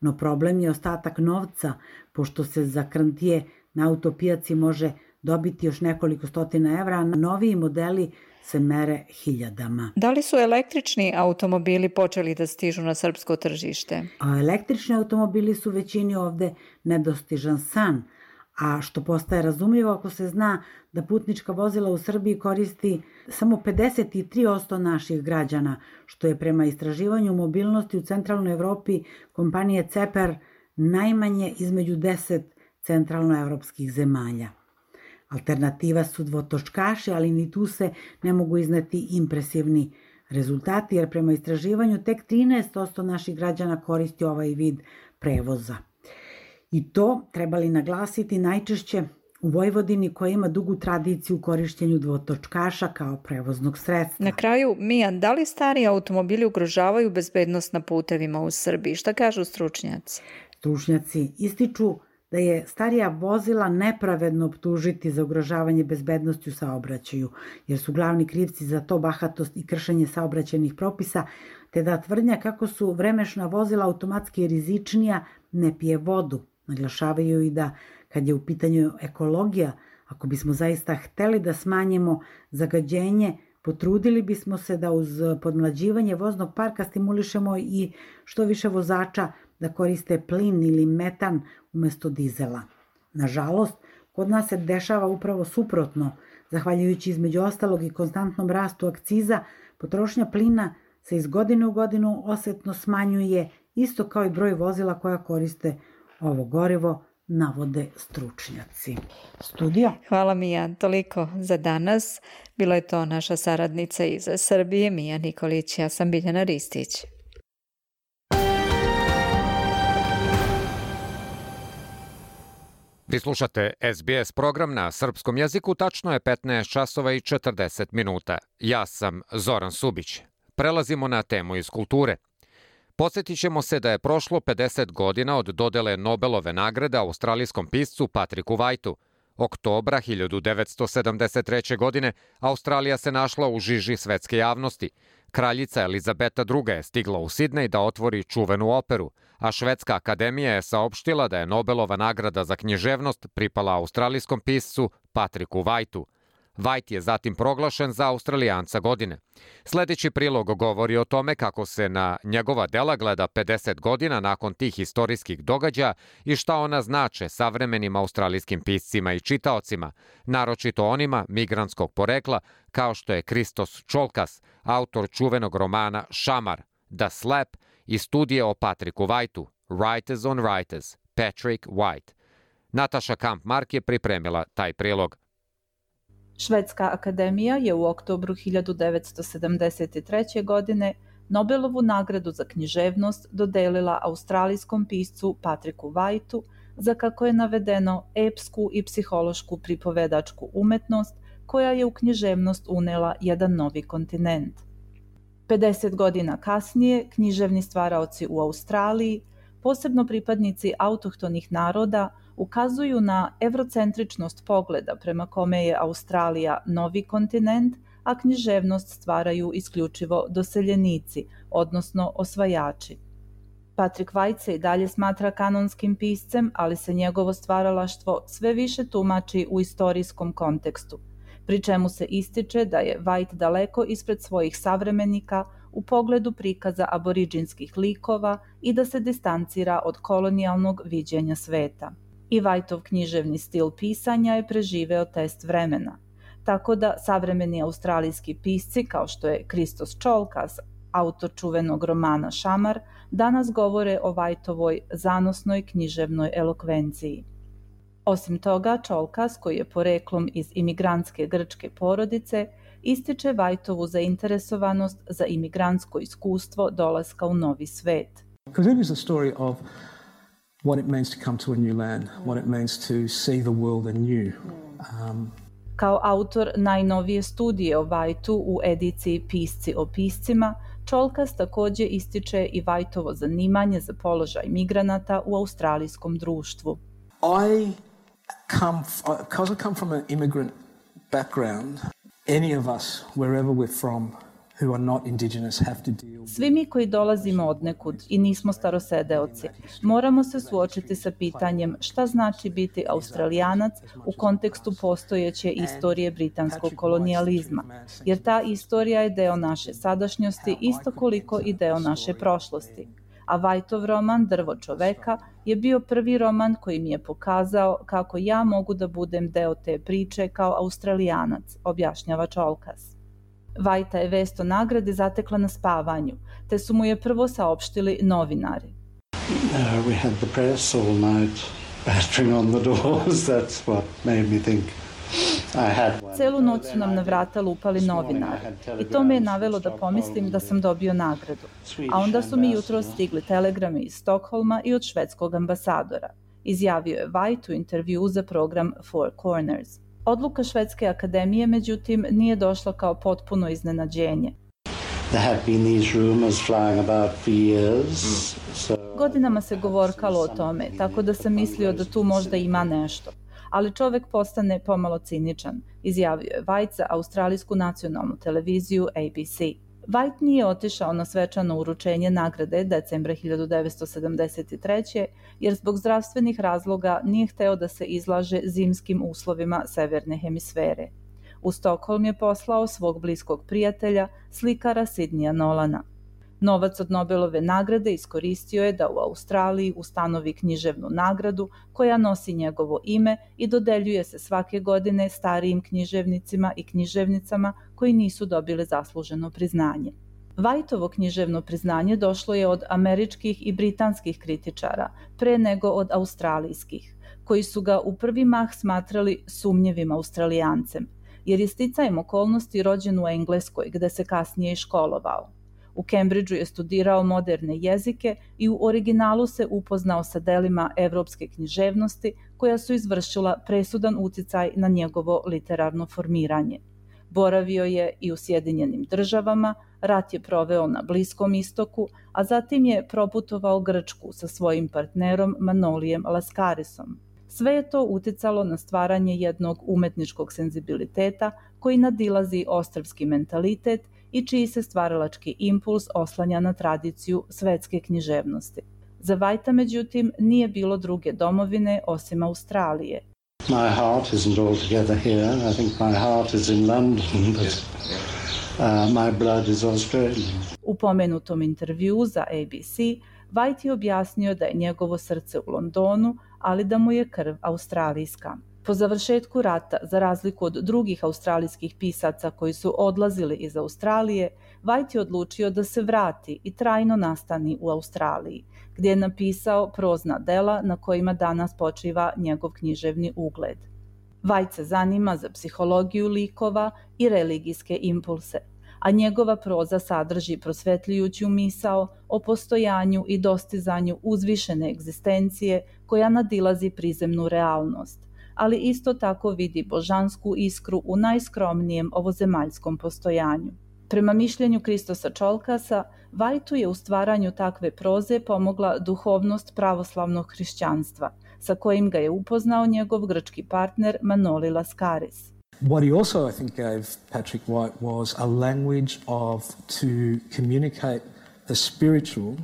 No problem je ostatak novca, pošto se za krantije na autopijaci može dobiti još nekoliko stotina evra, a noviji modeli se mere hiljadama. Da li su električni automobili počeli da stižu na srpsko tržište? A električni automobili su većini ovde nedostižan san, a što postaje razumljivo ako se zna da putnička vozila u Srbiji koristi samo 53% naših građana, što je prema istraživanju mobilnosti u centralnoj Evropi kompanije CEPER najmanje između 10 centralnoevropskih zemalja. Alternativa su dvotočkaši, ali ni tu se ne mogu izneti impresivni rezultati, jer prema istraživanju tek 13% naših građana koristi ovaj vid prevoza. I to trebali naglasiti najčešće u Vojvodini koja ima dugu tradiciju u korišćenju dvotočkaša kao prevoznog sredstva. Na kraju, Mijan, da li stari automobili ugrožavaju bezbednost na putevima u Srbiji? Šta kažu stručnjaci? Stručnjaci ističu da je starija vozila nepravedno optužiti za ugrožavanje bezbednosti u saobraćaju, jer su glavni krivci za to bahatost i kršenje saobraćajnih propisa, te da tvrdnja kako su vremešna vozila automatski rizičnija ne pije vodu. Naglašavaju i da kad je u pitanju ekologija, ako bismo zaista hteli da smanjimo zagađenje, potrudili bismo se da uz podmlađivanje voznog parka stimulišemo i što više vozača da koriste plin ili metan umesto dizela. Nažalost, kod nas se dešava upravo suprotno. Zahvaljujući između ostalog i konstantnom rastu akciza, potrošnja plina se iz godine u godinu osetno smanjuje, isto kao i broj vozila koja koriste ovo gorivo, navode stručnjaci. Studio. Hvala Mija, toliko za danas. Bilo je to naša saradnica iz Srbije, Mija Nikolić, ja sam Biljana Ristić. Vi slušate SBS program na srpskom jeziku, tačno je 15 časova i 40 minuta. Ja sam Zoran Subić. Prelazimo na temu iz kulture. Podsjetit ćemo se da je prošlo 50 godina od dodele Nobelove nagrade australijskom piscu Patriku Vajtu. Oktobra 1973. godine Australija se našla u žiži svetske javnosti. Kraljica Elizabeta II. je stigla u Sidnej da otvori čuvenu operu, a Švedska akademija je saopštila da je Nobelova nagrada za književnost pripala australijskom piscu Patriku Vajtu. Vajt je zatim proglašen za Australijanca godine. Sledeći prilog govori o tome kako se na njegova dela gleda 50 godina nakon tih istorijskih događaja i šta ona znače savremenim australijskim piscima i čitaocima, naročito onima migranskog porekla kao što je Kristos Čolkas, autor čuvenog romana Šamar, The Slap i studije o Patriku Vajtu, Writers on Writers, Patrick White. Nataša Kamp-Mark je pripremila taj prilog. Švedska akademija je u oktobru 1973. godine Nobelovu nagradu za književnost dodelila australijskom piscu Patriku Whiteu za kako je navedeno epsku i psihološku pripovedačku umetnost koja je u književnost unela jedan novi kontinent. 50 godina kasnije književni stvaraoci u Australiji, posebno pripadnici autohtonih naroda, ukazuju na evrocentričnost pogleda prema kome je Australija novi kontinent, a književnost stvaraju isključivo doseljenici, odnosno osvajači. Patrick White se i dalje smatra kanonskim piscem, ali se njegovo stvaralaštvo sve više tumači u istorijskom kontekstu, pri čemu se ističe da je White daleko ispred svojih savremenika u pogledu prikaza aboriđinskih likova i da se distancira od kolonijalnog viđenja sveta i Vajtov književni stil pisanja je preživeo test vremena. Tako da savremeni australijski pisci kao što je Kristos Čolkas, autor čuvenog romana Šamar, danas govore o Vajtovoj zanosnoj književnoj elokvenciji. Osim toga, Čolkas, koji je poreklom iz imigrantske grčke porodice, ističe Vajtovu zainteresovanost za imigrantsko iskustvo dolaska u novi svet. Because it is a story of what it means to come to a new land, what it means to see the world anew. Um, Kao autor najnovije studije o Vajtu u ediciji Pisci o piscima, Čolkas takođe ističe i Vajtovo zanimanje za položaj migranata u australijskom društvu. I come, because I come from an immigrant background, any of us, wherever we're from, Svi mi koji dolazimo od nekud i nismo starosedeoci, moramo se suočiti sa pitanjem šta znači biti australijanac u kontekstu postojeće istorije britanskog kolonijalizma, jer ta istorija je deo naše sadašnjosti isto koliko i deo naše prošlosti. A Vajtov roman Drvo čoveka je bio prvi roman koji mi je pokazao kako ja mogu da budem deo te priče kao australijanac, objašnjava Čolkas. Vajta je vest o nagradi zatekla na spavanju, te su mu je prvo saopštili novinari. Uh, we had the press all night battering on the <laughs> doors. That's what made me think. Celu noć su nam na vrata lupali novinari i to me je navelo da pomislim da sam dobio nagradu. A onda su mi jutro stigli telegrame iz Stokholma i od švedskog ambasadora. Izjavio je White u intervju za program Four Corners. Odluka Švedske akademije, međutim, nije došla kao potpuno iznenađenje. There have been these rumors flying about for years. So Godinama se govorkalo o tome, tako da sam mislio da tu možda ima nešto. Ali čovek postane pomalo ciničan, izjavio je za australijsku nacionalnu televiziju ABC. White nije otišao na svečano uručenje nagrade decembra 1973. jer zbog zdravstvenih razloga nije hteo da se izlaže zimskim uslovima severne hemisfere. U Stokholm je poslao svog bliskog prijatelja, slikara Sidnija Nolana. Novac od Nobelove nagrade iskoristio je da u Australiji ustanovi književnu nagradu koja nosi njegovo ime i dodeljuje se svake godine starijim književnicima i književnicama koji nisu dobile zasluženo priznanje. Vajtovo književno priznanje došlo je od američkih i britanskih kritičara, pre nego od australijskih, koji su ga u prvi mah smatrali sumnjevim australijancem, jer je sticajem okolnosti rođen u Engleskoj, gde se kasnije i školovao. U Cambridgeu je studirao moderne jezike i u originalu se upoznao sa delima evropske književnosti koja su izvršila presudan uticaj na njegovo literarno formiranje. Boravio je i u Sjedinjenim državama, rat je proveo na Bliskom istoku, a zatim je proputovao Grčku sa svojim partnerom Manolijem Laskarisom. Sve je to uticalo na stvaranje jednog umetničkog senzibiliteta koji nadilazi ostrvski mentalitet i čiji se stvaralački impuls oslanja na tradiciju svetske književnosti. Za Vajta, međutim, nije bilo druge domovine osim Australije. my heart isn't altogether here. I think my heart is in London, but uh, my blood is Australian. U pomenutom intervju za ABC, White je objasnio da je njegovo srce u Londonu, ali da mu je krv australijska. Po završetku rata, za razliku od drugih australijskih pisaca koji su odlazili iz Australije, White je odlučio da se vrati i trajno nastani u Australiji, gdje je napisao prozna dela na kojima danas počiva njegov književni ugled. White se zanima za psihologiju likova i religijske impulse, a njegova proza sadrži prosvetljujuću misao o postojanju i dostizanju uzvišene egzistencije koja nadilazi prizemnu realnost, ali isto tako vidi božansku iskru u najskromnijem ovozemaljskom postojanju. Prema mišljenju Kristosa Čolkasa, Vajtu je u stvaranju takve proze pomogla duhovnost pravoslavnog hrišćanstva, sa kojim ga je upoznao njegov grčki partner Manoli Laskaris. What he also, I think, gave Patrick White was a language of to communicate the spiritual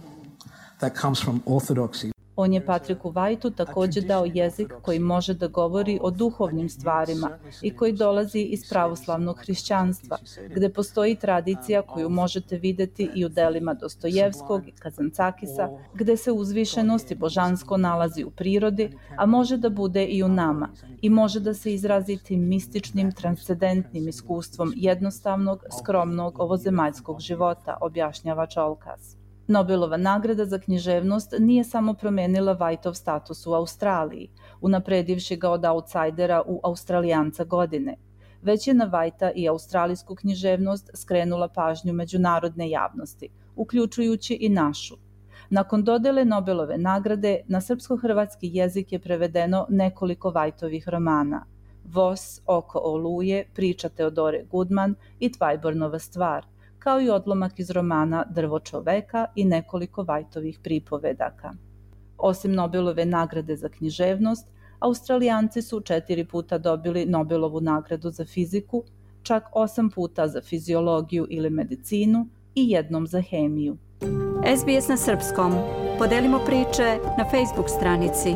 that comes from orthodoxy. On je Patriku Vajtu takođe dao jezik koji može da govori o duhovnim stvarima i koji dolazi iz pravoslavnog hrišćanstva, gde postoji tradicija koju možete videti i u delima Dostojevskog i Kazancakisa, gde se uzvišenost i božansko nalazi u prirodi, a može da bude i u nama i može da se izrazi tim mističnim, transcendentnim iskustvom jednostavnog, skromnog ovozemaljskog života, objašnjava Čolkas. Nobelova nagrada za književnost nije samo promenila Vajtov status u Australiji, unapredivši ga od outsidera u Australijanca godine, već je na Vajta i australijsku književnost skrenula pažnju međunarodne javnosti, uključujući i našu. Nakon dodele Nobelove nagrade, na srpsko-hrvatski jezik je prevedeno nekoliko Vajtovih romana. Vos, Oko oluje, Priča Teodore Gudman i Tvajbornova stvar – kao i odlomak iz romana Drvo čoveka i nekoliko Vajtovih pripovedaka. Osim Nobelove nagrade za književnost, Australijanci su četiri puta dobili Nobelovu nagradu za fiziku, čak 8 puta za fiziologiju ili medicinu i jednom za hemiju. SBS na srpskom. Podelimo priče na Facebook stranici.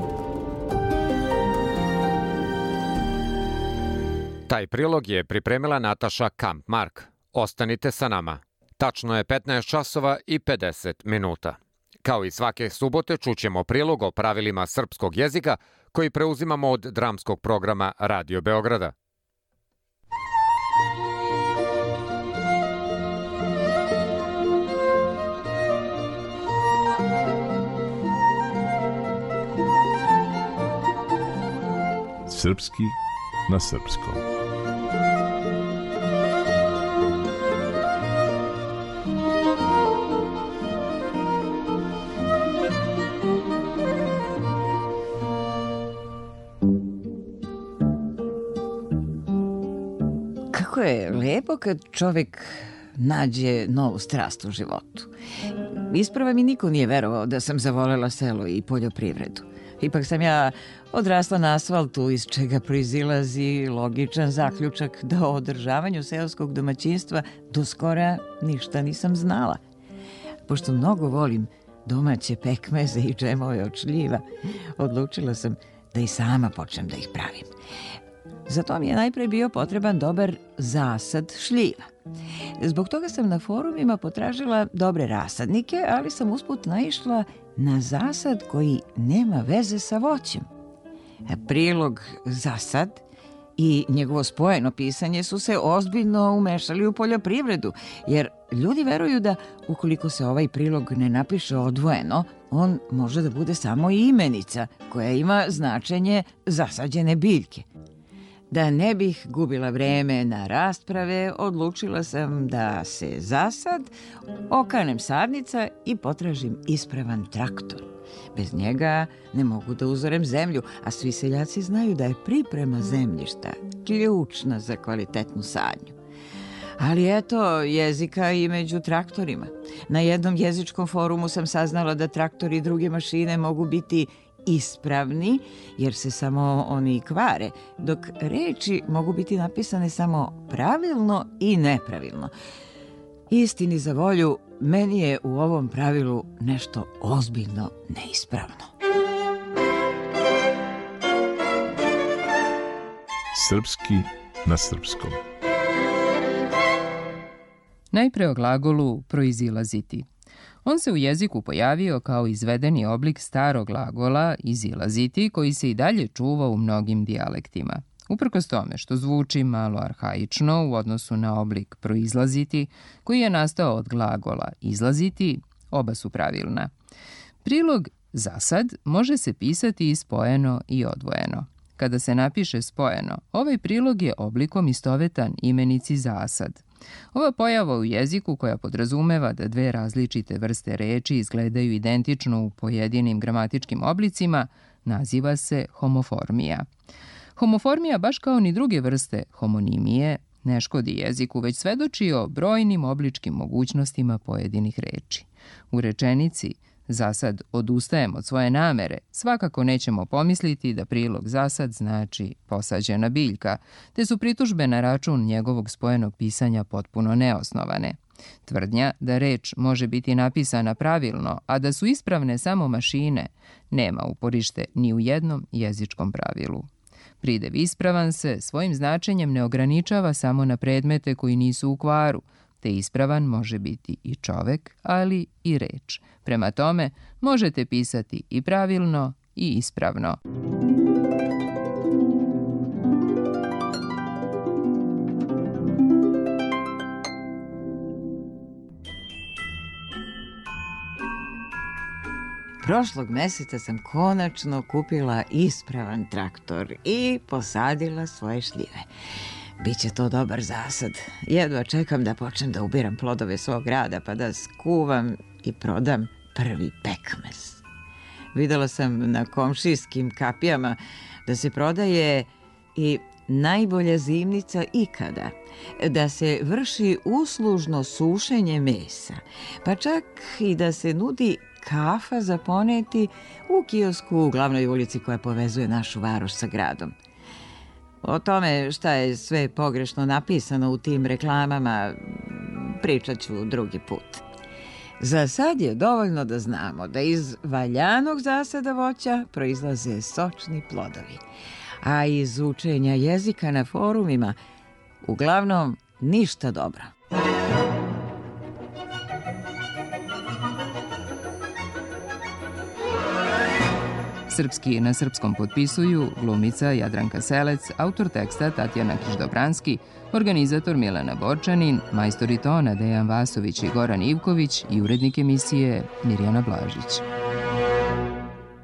Taj prilog je pripremila Nataša Kampmark. Ostanite sa nama. Tačno je 15 časova i 50 minuta. Kao i svake subote čućemo prilog o pravilima srpskog jezika koji preuzimamo od dramskog programa Radio Beograda. Srpski na srpskom. Kako je lepo kad čovek nađe novu strast u životu. Isprava mi niko nije verovao da sam zavolela selo i poljoprivredu. Ipak sam ja odrasla na asfaltu iz čega proizilazi logičan zaključak da o održavanju seoskog domaćinstva do skora ništa nisam znala. Pošto mnogo volim domaće pekmeze i džemove od šljiva, odlučila sam da i sama počnem da ih pravim. Za to mi je najpre bio potreban dobar zasad šljiva. Zbog toga sam na forumima potražila dobre rasadnike, ali sam usput naišla na zasad koji nema veze sa voćem. Prilog zasad i njegovo spojeno pisanje su se ozbiljno umešali u poljoprivredu, jer ljudi veruju da ukoliko se ovaj prilog ne napiše odvojeno, on može da bude samo imenica koja ima značenje zasađene biljke – Da ne bih gubila vreme na rasprave, odlučila sam da se zasad okanem sadnica i potražim ispravan traktor. Bez njega ne mogu da uzorem zemlju, a svi seljaci znaju da je priprema zemljišta ključna za kvalitetnu sadnju. Ali eto, jezika i među traktorima. Na jednom jezičkom forumu sam saznala da traktori i druge mašine mogu biti ispravni, jer se samo oni kvare, dok reči mogu biti napisane samo pravilno i nepravilno. Istini za volju, meni je u ovom pravilu nešto ozbiljno neispravno. Srpski na srpskom. Najpre o glagolu proizilaziti – On se u jeziku pojavio kao izvedeni oblik starog glagola izilaziti koji se i dalje čuva u mnogim dijalektima. Uprkos tome što zvuči malo arhaično u odnosu na oblik proizlaziti, koji je nastao od glagola izlaziti, oba su pravilna. Prilog zasad može se pisati i spojeno i odvojeno. Kada se napiše spojeno, ovaj prilog je oblikom istovetan imenici zasad. Ova pojava u jeziku koja podrazumeva da dve različite vrste reči izgledaju identično u pojedinim gramatičkim oblicima naziva se homoformija. Homoformija, baš kao ni druge vrste homonimije, ne škodi jeziku, već svedoči o brojnim obličkim mogućnostima pojedinih reči. U rečenici Zasad odustajem od svoje namere, svakako nećemo pomisliti da prilog zasad znači posađena biljka, te su pritužbe na račun njegovog spojenog pisanja potpuno neosnovane. Tvrdnja da reč može biti napisana pravilno, a da su ispravne samo mašine, nema uporište ni u jednom jezičkom pravilu. Pridev ispravan se svojim značenjem ne ograničava samo na predmete koji nisu u kvaru, te ispravan može biti i čovek, ali i reč. Prema tome, možete pisati i pravilno i ispravno. Prošlog meseca sam konačno kupila ispravan traktor i posadila svoje šljive. Biće to dobar zasad. Jedva čekam da počnem da ubiram plodove svog rada pa da skuvam i prodam prvi pekmez. Videla sam na komšijskim kapijama da se prodaje i najbolja zimnica ikada, da se vrši uslužno sušenje mesa, pa čak i da se nudi kafa za poneti u kiosku u glavnoj ulici koja povezuje našu varoš sa gradom. O tome šta je sve pogrešno napisano u tim reklamama pričat ću drugi put. Za sad je dovoljno da znamo da iz valjanog zasada voća proizlaze sočni plodovi, a iz učenja jezika na forumima uglavnom ništa dobro. Srpski na srpskom potpisuju glumica Jadranka Selec, autor teksta Tatjana Kiždobranski, organizator Milena Borčanin, majstori tona Dejan Vasović i Goran Ivković i urednik emisije Mirjana Blažić.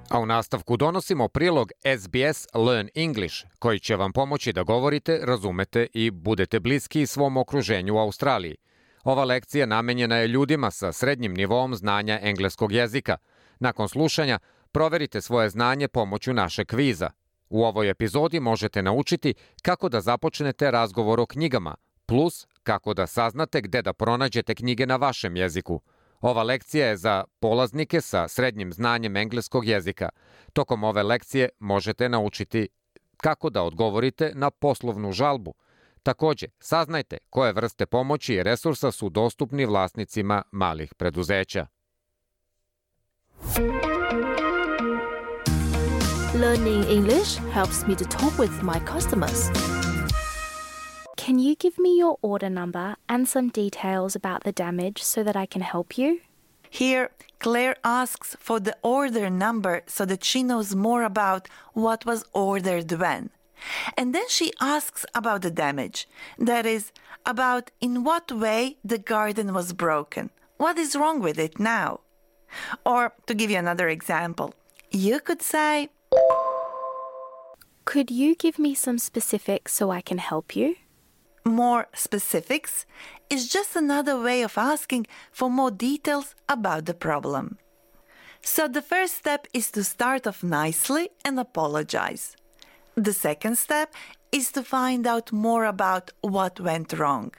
A u nastavku donosimo prilog SBS Learn English, koji će vam pomoći da govorite, razumete i budete bliski svom okruženju u Australiji. Ova lekcija namenjena je ljudima sa srednjim nivom znanja engleskog jezika. Nakon slušanja, proverite svoje znanje pomoću našeg kviza. U ovoj epizodi možete naučiti kako da započnete razgovor o knjigama, plus kako da saznate gde da pronađete knjige na vašem jeziku. Ova lekcija je za polaznike sa srednjim znanjem engleskog jezika. Tokom ove lekcije možete naučiti kako da odgovorite na poslovnu žalbu. Takođe, saznajte koje vrste pomoći i resursa su dostupni vlasnicima malih preduzeća. Learning English helps me to talk with my customers. Can you give me your order number and some details about the damage so that I can help you? Here, Claire asks for the order number so that she knows more about what was ordered when. And then she asks about the damage. That is, about in what way the garden was broken. What is wrong with it now? Or, to give you another example, you could say, Could you give me some specifics so I can help you? More specifics is just another way of asking for more details about the problem. So the first step is to start off nicely and apologize. The second step is to find out more about what went wrong.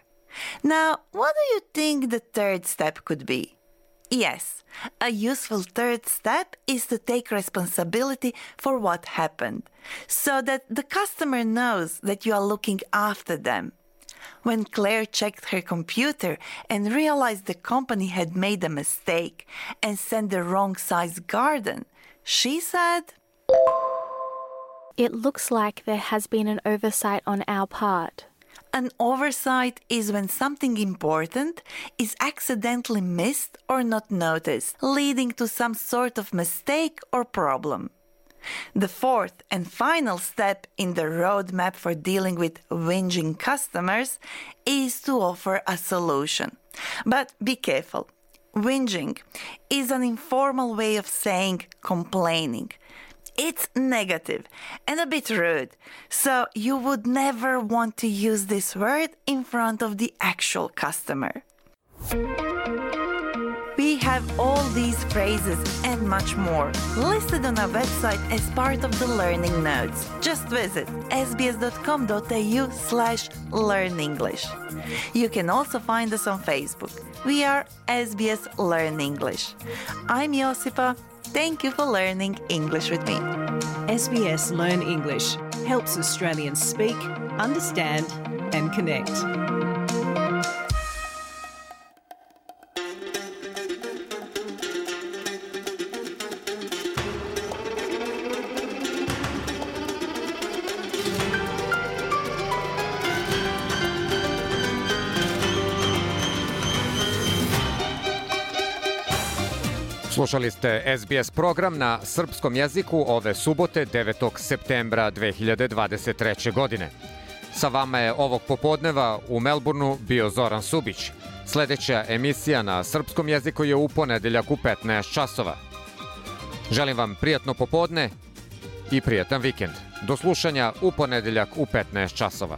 Now, what do you think the third step could be? Yes, a useful third step is to take responsibility for what happened so that the customer knows that you are looking after them. When Claire checked her computer and realized the company had made a mistake and sent the wrong size garden, she said, It looks like there has been an oversight on our part. An oversight is when something important is accidentally missed or not noticed, leading to some sort of mistake or problem. The fourth and final step in the roadmap for dealing with whinging customers is to offer a solution. But be careful. Whinging is an informal way of saying complaining. It's negative and a bit rude, so you would never want to use this word in front of the actual customer. We have all these phrases and much more listed on our website as part of the learning notes. Just visit sbs.com.au slash learn English. You can also find us on Facebook. We are SBS Learn English. I'm Josipa. Thank you for learning English with me. SBS Learn English helps Australians speak, understand, and connect. Slušali ste SBS program na srpskom jeziku ove subote 9. septembra 2023. godine. Sa vama je ovog popodneva u Melbourneu bio Zoran Subić. Sledeća emisija na srpskom jeziku je u ponedeljak u 15 časova. Želim vam prijatno popodne i prijatan vikend. Do slušanja u ponedeljak u 15 časova.